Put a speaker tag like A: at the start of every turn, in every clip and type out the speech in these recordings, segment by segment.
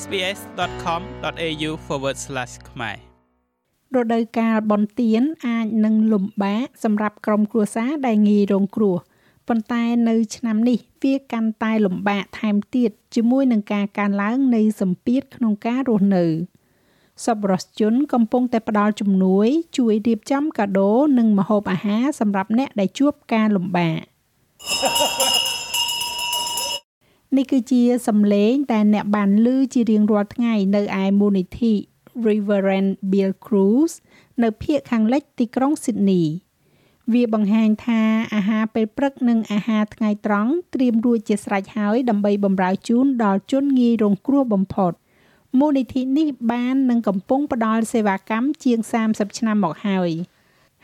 A: sbs.com.au/ ខ្មែរ
B: រដូវកាលបនទៀនអាចនឹងលំបាកសម្រាប់ក្រុមគ្រួសារដែលងាយរងគ្រោះប៉ុន្តែនៅឆ្នាំនេះវាកាន់តែលំបាកថែមទៀតជាមួយនឹងការកើនឡើងនៃសម្ពាធក្នុងការរស់នៅសប្បុរសជនកំពុងតែផ្ដល់ជំនួយ ជួយរៀបចំកាដូនិងម្ហូបអាហារសម្រាប់អ្នកដែលជួបការលំបាក នេះគឺជាសំឡេងដែលអ្នកបានឮជារៀងរាល់ថ្ងៃនៅឯមូលនិធិ Reverend Bill Cruz នៅភូមិខាងលិចទីក្រុង Sydney វាបង្ហាញថាអាហារពេលព្រឹកនិងអាហារថ្ងៃត្រង់ត្រៀមរួចជាស្រេចហើយដើម្បីបម្រើជូនដល់ជនងាយរងគ្រោះបំផុតមូលនិធិនេះបាននឹងកំពុងផ្ដល់សេវាកម្មជាង30ឆ្នាំមកហើយ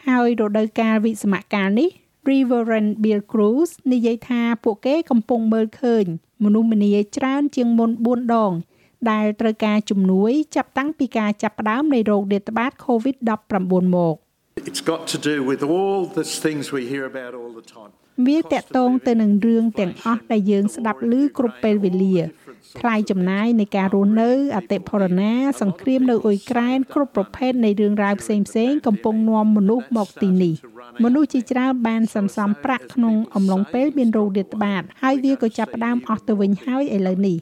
B: ហើយរដូវកាលវិស្សមកាលនេះ Reverend Bill Cruz និយាយថាពួកគេកំពុងមើលឃើញ មនុស្សម្នាច្រើនជាងមុន4ដង ដែលត្រូវការជំនួយចាប់តាំងពីការចាប់ផ្ដើមនៃរោគរាតត្បាត COVID-19 មក
C: It's got to do with all the things we hear about all the time.
B: វាតកតងទៅនឹងរឿងទាំងអស់ដែលយើងស្ដាប់ឮគ្រប់ពេលវេលា ថ្លៃចំណាយនៃការរស់នៅអតិផរណា សង្គ្រាមនៅអ៊ុយក្រែនគ្រប់ប្រភេទនៃរឿងរ៉ាវផ្សេងផ្សេងកំពុងនាំមនុស្សមកទីនេះមនុស្សជាច្រើនបានសន្សំប្រាក់ក្នុងអំឡុងពេលមានរោគរាតត្បាតហើយវាក៏ចាប់ផ្ដើមអស់ទៅវិញហើយឥឡូវនេះ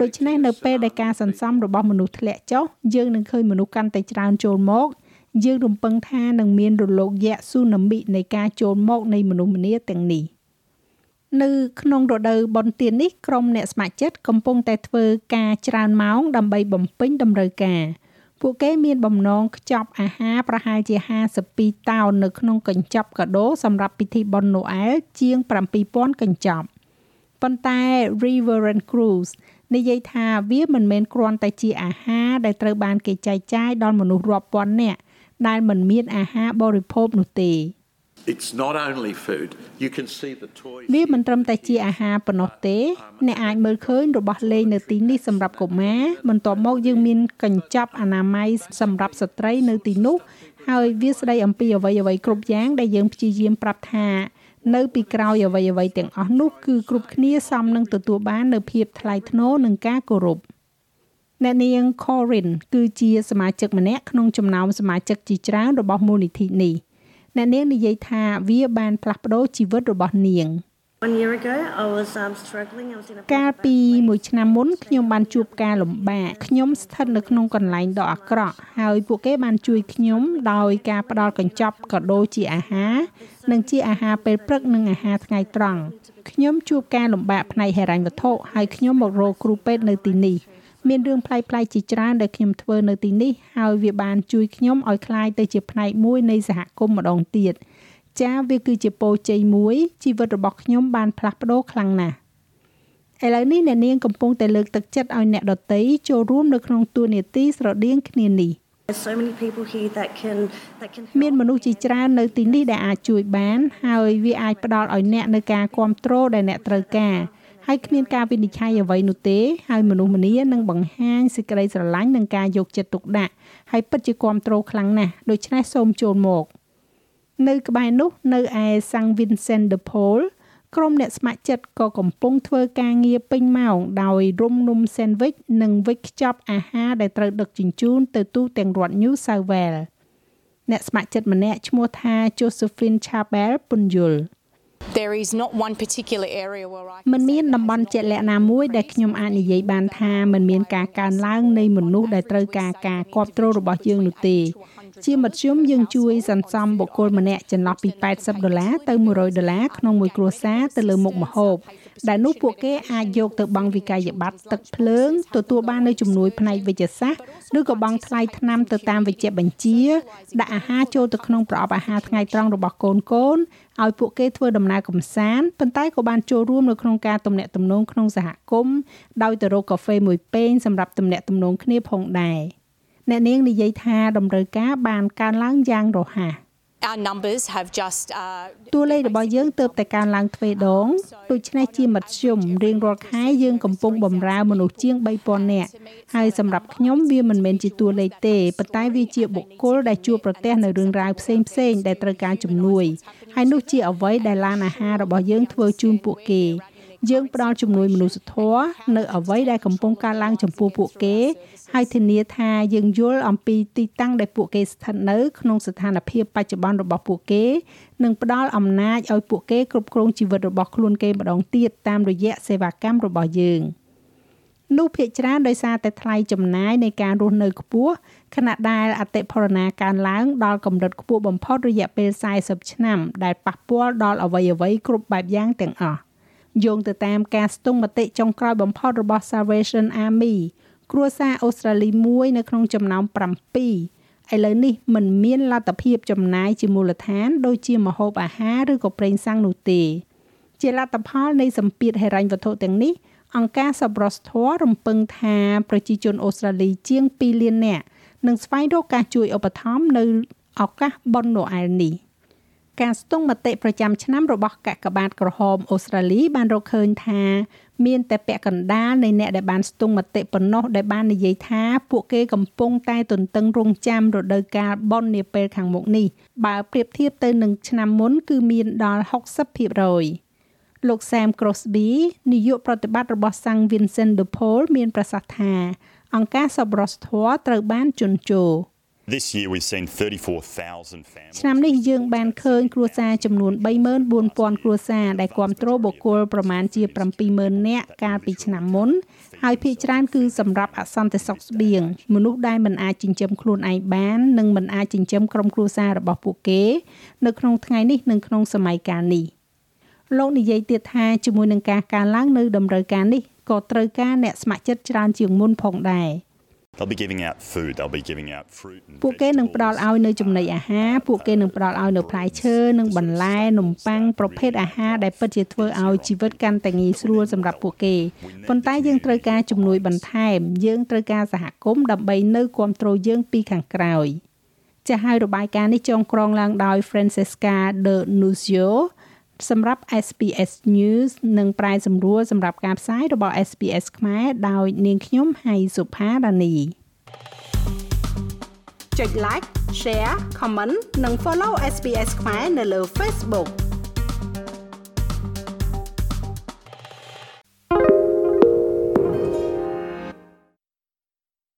B: ដូច្នេះនៅពេលដែលការសន្សំរបស់មនុស្សធ្លាក់ចុះយើងនឹងឃើញមនុស្សកាន់តែច្រើនចូលមកយើងរំពឹងថានឹងមានរលកយៈស៊ូណាមិនៃការចូលមកនៃមនុស្សម្នាទាំងនេះ នៅក្នុងរដូវបុណ្យទាននេះក្រុមអ្នកស្ម័គ្រចិត្តកំពុងតែធ្វើការច្រើនម៉ោងដើម្បីបំពេញតម្រូវការពួកគេមានបំណងខ្ចប់អាហារប្រហែលជា52តោននៅក្នុងកញ្ចប់កាដូសម្រាប់ពិធីបុណ្យណូអែលជាង7000កញ្ចប់ប៉ុន្តែ Reverend Cruz និយាយថាវាមិនមែនគ្រាន់តែជាអាហារដែលត្រូវបានគេចែកចាយដល់មនុស្សរាប់ពាន់នាក់ដែលមិនមានអាហារបរិភោគនោះទេ
C: It's not only food. You can see the toys.
B: វាមិនត្រឹមតែជាអាហារប៉ុណ្ណោះទេ អ្នកអាចមើលឃើញរបស់លេងនៅទីនេះសម្រាប់កុមារបន្ទាប់មកយើងមានកញ្ចប់អនាម័យសម្រាប់ស្ត្រីនៅទីនោះហើយវាស្ដីអំពីអ្វីអ្វីគ្រប់យ៉ាងដែលយើងព្យាយាមប្រាប់ថានៅពីក្រោយអ្វីអ្វីទាំងអស់នោះគឺគ្រប់គ្នាសមនឹងទទួលបាននៅភាពថ្លៃថ្នូរនិងការគោរពអ្នកនាង Corin គឺជាសមាជិកម្នាក់ក្នុងចំណោមសមាជិកជាច្រើនរបស់មូលនិធិនេះ អ្នកនាងនិយាយថាវាបានផ្លាស់ប្ដូរជីវិតរបស់នាង
D: One year ago, I was um, struggling. I was in a
B: កាលពីមួយឆ្នាំមុនខ្ញុំបានជួបការលំបាកខ្ញុំស្ថិតនៅក្នុងកន្លែងដ៏អាក្រក់ហើយពួកគេបានជួយខ្ញុំដោយការផ្ដល់កញ្ចប់កាដូជាអាហារនិងជាអាហារពេលព្រឹកនិងអាហារថ្ងៃត្រង់ខ្ញុំជួបការលំបាកផ្នែកហិរញ្ញវត្ថុហើយខ្ញុំមករកគ្រូពេទ្យនៅទីនេះ មានរឿងប្លែកៗជាច្រើនដែលខ្ញុំធ្វើនៅទីនេះហើយវាបានជួយខ្ញុំឲ្យคลายទៅជាផ្នែកមួយនៃសហគមន៍ម្ដងទៀតចាវាគឺជាពរជ័យមួយជីវិតរបស់ខ្ញុំបានផ្លាស់ប្ដូរខ្លាំងណាស់ឥឡូវនេះអ្នកនាងកំពុងតែលើកទឹកចិត្តឲ្យអ្នកដទៃចូលរួមនៅក្នុងទួនាទីស្រដៀងគ្នានេះ
D: There's so many people here that can that can
B: មានមនុស្សជាច្រើននៅទីនេះដែលអាចជួយបានហើយវាអាចផ្ដល់ឲ្យអ្នកនៅការគ្រប់គ្រងដែលអ្នកត្រូវការ ហើយគ្មានការវិនិច្ឆ័យអ្វីនោះទេហើយមនុស្សម្នានឹងបង្ហាញសេចក្តីស្រឡាញ់និងការយកចិត្តទុកដាក់ហើយពិតជាគ្រប់គ្រងខ្លាំងណាស់ដូច្នេះសូមចូលមកនៅក្បែរនោះនៅឯ San Vincent de Paul ក្រុមអ្នកស្ម័គ្រចិត្តក៏កំពុងធ្វើការងារពេញម៉ោងដោយរុំនំ sandwich និងវិចខ្ចប់អាហារដែលត្រូវដឹកជញ្ជូនទៅទូទាំងរដ្ឋ New South Wales អ្នកស្ម័គ្រចិត្តម្នាក់ឈ្មោះថា Josephine Chabel ពន្យល់
E: There is not one particular area where I
B: មិនមានតំបន់ជាក់លាក់ណាមួយដែលខ្ញុំអាចនិយាយបានថាมันមានការកើនឡើងនៃមនុស្សដែលត្រូវការការគ្រប់គ្រងរបស់យើងនោះទេ ជាមធ្យមយើងជួយសន្សំបុគ្គលម្នាក់ចន្លោះពី80ដុល្លារទៅ100ដុល្លារក្នុងមួយគ្រួសារទៅលើមុខម្ហូបដែលនោះពួកគេអាចយកទៅបង់វិក័យប័ត្រទឹកភ្លើងទទួលបាននៅជំនួយផ្នែកវិទ្យាសាស្ត្រឬក៏បង់ថ្លៃថ្នាំទៅតាមវិជ្ជាបញ្ជាដាក់អាហារចូលទៅក្នុងប្រអប់អាហារថ្ងៃត្រង់របស់កូនកូនឲ្យពួកគេធ្វើដំណើរកំសាន្តប៉ុន្តែក៏បានចូលរួមនៅក្នុងការទំនាក់ទំនងក្នុងសហគមន៍ដោយទៅរកកាហ្វេមួយពែងសម្រាប់ទំនាក់ទំនងគ្នាផងដែរ អ្នកនាងនិយាយថាតម្រូវការបានកើនឡើងយ៉ាងរហ័ស
E: our numbers have just uh,
B: តួលេខរបស់យើងទើបតែកើនឡើងទ្វេដងដូច្នេះជាមធ្យមរៀងរាល់ខែយើងកំពុងបម្រើមនុស្សជាង3000នាក់ហើយសម្រាប់ខ្ញុំវាមិនមែនជាតួលេខទេប៉ុន្តែវាជាបុគ្គលដែលជួបប្រទះនៅរឿងរ៉ាវផ្សេងផ្សេងដែលត្រូវការជំនួយហើយនោះជាអ្វីដែលឡានអាហាររបស់យើងធ្វើជូនពួកគេ យើងផ្ដល់ជំនួយមនុស្សធម៌នៅអ្វីដែលកំពុងកើតឡើងចំពោះពួកគេ ហើយធានាថាយើងយល់អំពីទីតាំងដែលពួកគេស្ថិតនៅក្នុងស្ថានភាពបច្ចុប្បន្នរបស់ពួកគេនិងផ្ដល់អំណាចឲ្យពួកគេគ្រប់គ្រងជីវិតរបស់ខ្លួនគេម្ដងទៀតតាមរយៈសេវាកម្មរបស់យើង។នោះភាគច្រើនដោយសារតែថ្លៃចំណាយនៃការរស់នៅខ្ពស់ខណៈដែលអតិផរណាកើនឡើងដល់កម្រិតខ្ពស់បំផុតរយៈពេល40ឆ្នាំដែលប៉ះពាល់ដល់អ្វីអ្វីគ្រប់បែបយ៉ាងទាំងអស់ យោងទៅតាមការស្ទង់មតិចុងក្រោយបំផុតរបស់ Salvation Army គ្រួសារអូស្ត្រាលីមួយនៅក្នុងចំណោម7ឥឡូវនេះมันមានលទ្ធភាពចំណាយជាមូលដ្ឋាន ដូចជាម្ហូបអាហារឬក៏ប្រេងសាំងនោះទេ ជាលទ្ធផលនៃសម្ពាធហិរញ្ញវត្ថុទាំងនេះអង្គការសប្បុរសធម៌រំពឹងថាប្រជាជនអូស្ត្រាលីជាង2លាននាក់នឹងស្វែងរកការជួយឧបត្ថម្ភនៅឱកាសបុណ្យណូអែលនេះ ការស្ទង់មតិប្រចាំឆ្នាំរបស់កាកបាទក្រហមអូស្ត្រាលីបានរកឃើញថាមានតែពាក់កណ្ដាលនៃអ្នកដែលបានស្ទង់មតិប៉ុណ្ណោះដែលបាននិយាយថាពួកគេកំពុងតែទន្ទឹងរង់ចាំរដូវកាលបុណ្យនាពេលខាងមុខនេះបើប្រៀបធៀបទៅនឹងឆ្នាំមុនគឺមានដល់60%លោក Sam Crosby នាយកប្រតិបត្តិរបស់សាំង Vincent de Paul មានប្រសាសន៍ថាអង្គការសប្បុរសធម៌ត្រូវបានជន់ជោ
F: This year we've seen 34,000 families
B: ឆ្នាំនេះយើងបានឃើញគ្រួសារចំនួន34,000គ្រួសារដែលគ្រប់គ្រងបុគ្គលប្រមាណជា70,000នាក់កាលពីឆ្នាំមុនហើយភាគច្រើនគឺសម្រាប់អសន្តិសុខស្បៀងមនុស្សដែលមិនអាចចិញ្ចឹមខ្លួនឯងបាននិងមិនអាចចិញ្ចឹមក្រុមគ្រួសាររបស់ពួកគេនៅក្នុងថ្ងៃនេះនិងក្នុងសម័យកាលនេះ។លោកនិយាយទៀតថាជាមួយនឹងការកើនឡើងនៅតម្រូវការនេះក៏ត្រូវការអ្នកស្ម័គ្រចិត្តច្រើនជាងមុនផងដែរ
F: They'll be giving out food, they'll be giving out fruit and
B: ពួកគេនឹងផ្ដល់ឲ្យនៅចំណីអាហារពួកគេនឹងផ្ដល់ឲ្យនៅផ្លែឈើនិងបន្លែនំប៉័ងប្រភេទអាហារដែលពិតជាធ្វើឲ្យជីវិតកាន់តែងាយស្រួលសម្រាប់ពួកគេប៉ុន្តែយើងត្រូវការជំនួយបន្ថែម យើងត្រូវការសហគមន៍ដើម្បីនៅគ្រប់គ្រងយើងពីខាងក្រោយចាស់ហើយរបាយការណ៍នេះចងក្រងឡើងដោយ Francesca de Nuzio សម្រាប់ SPS News និងប្រែសម្រួលសម្រាប់ការផ្សាយរបស់ SPS ខ្មែរដោយនាងខ្ញុំហៃសុផាដានីចុច like share comment និង follow SPS ខ្មែរនៅលើ Facebook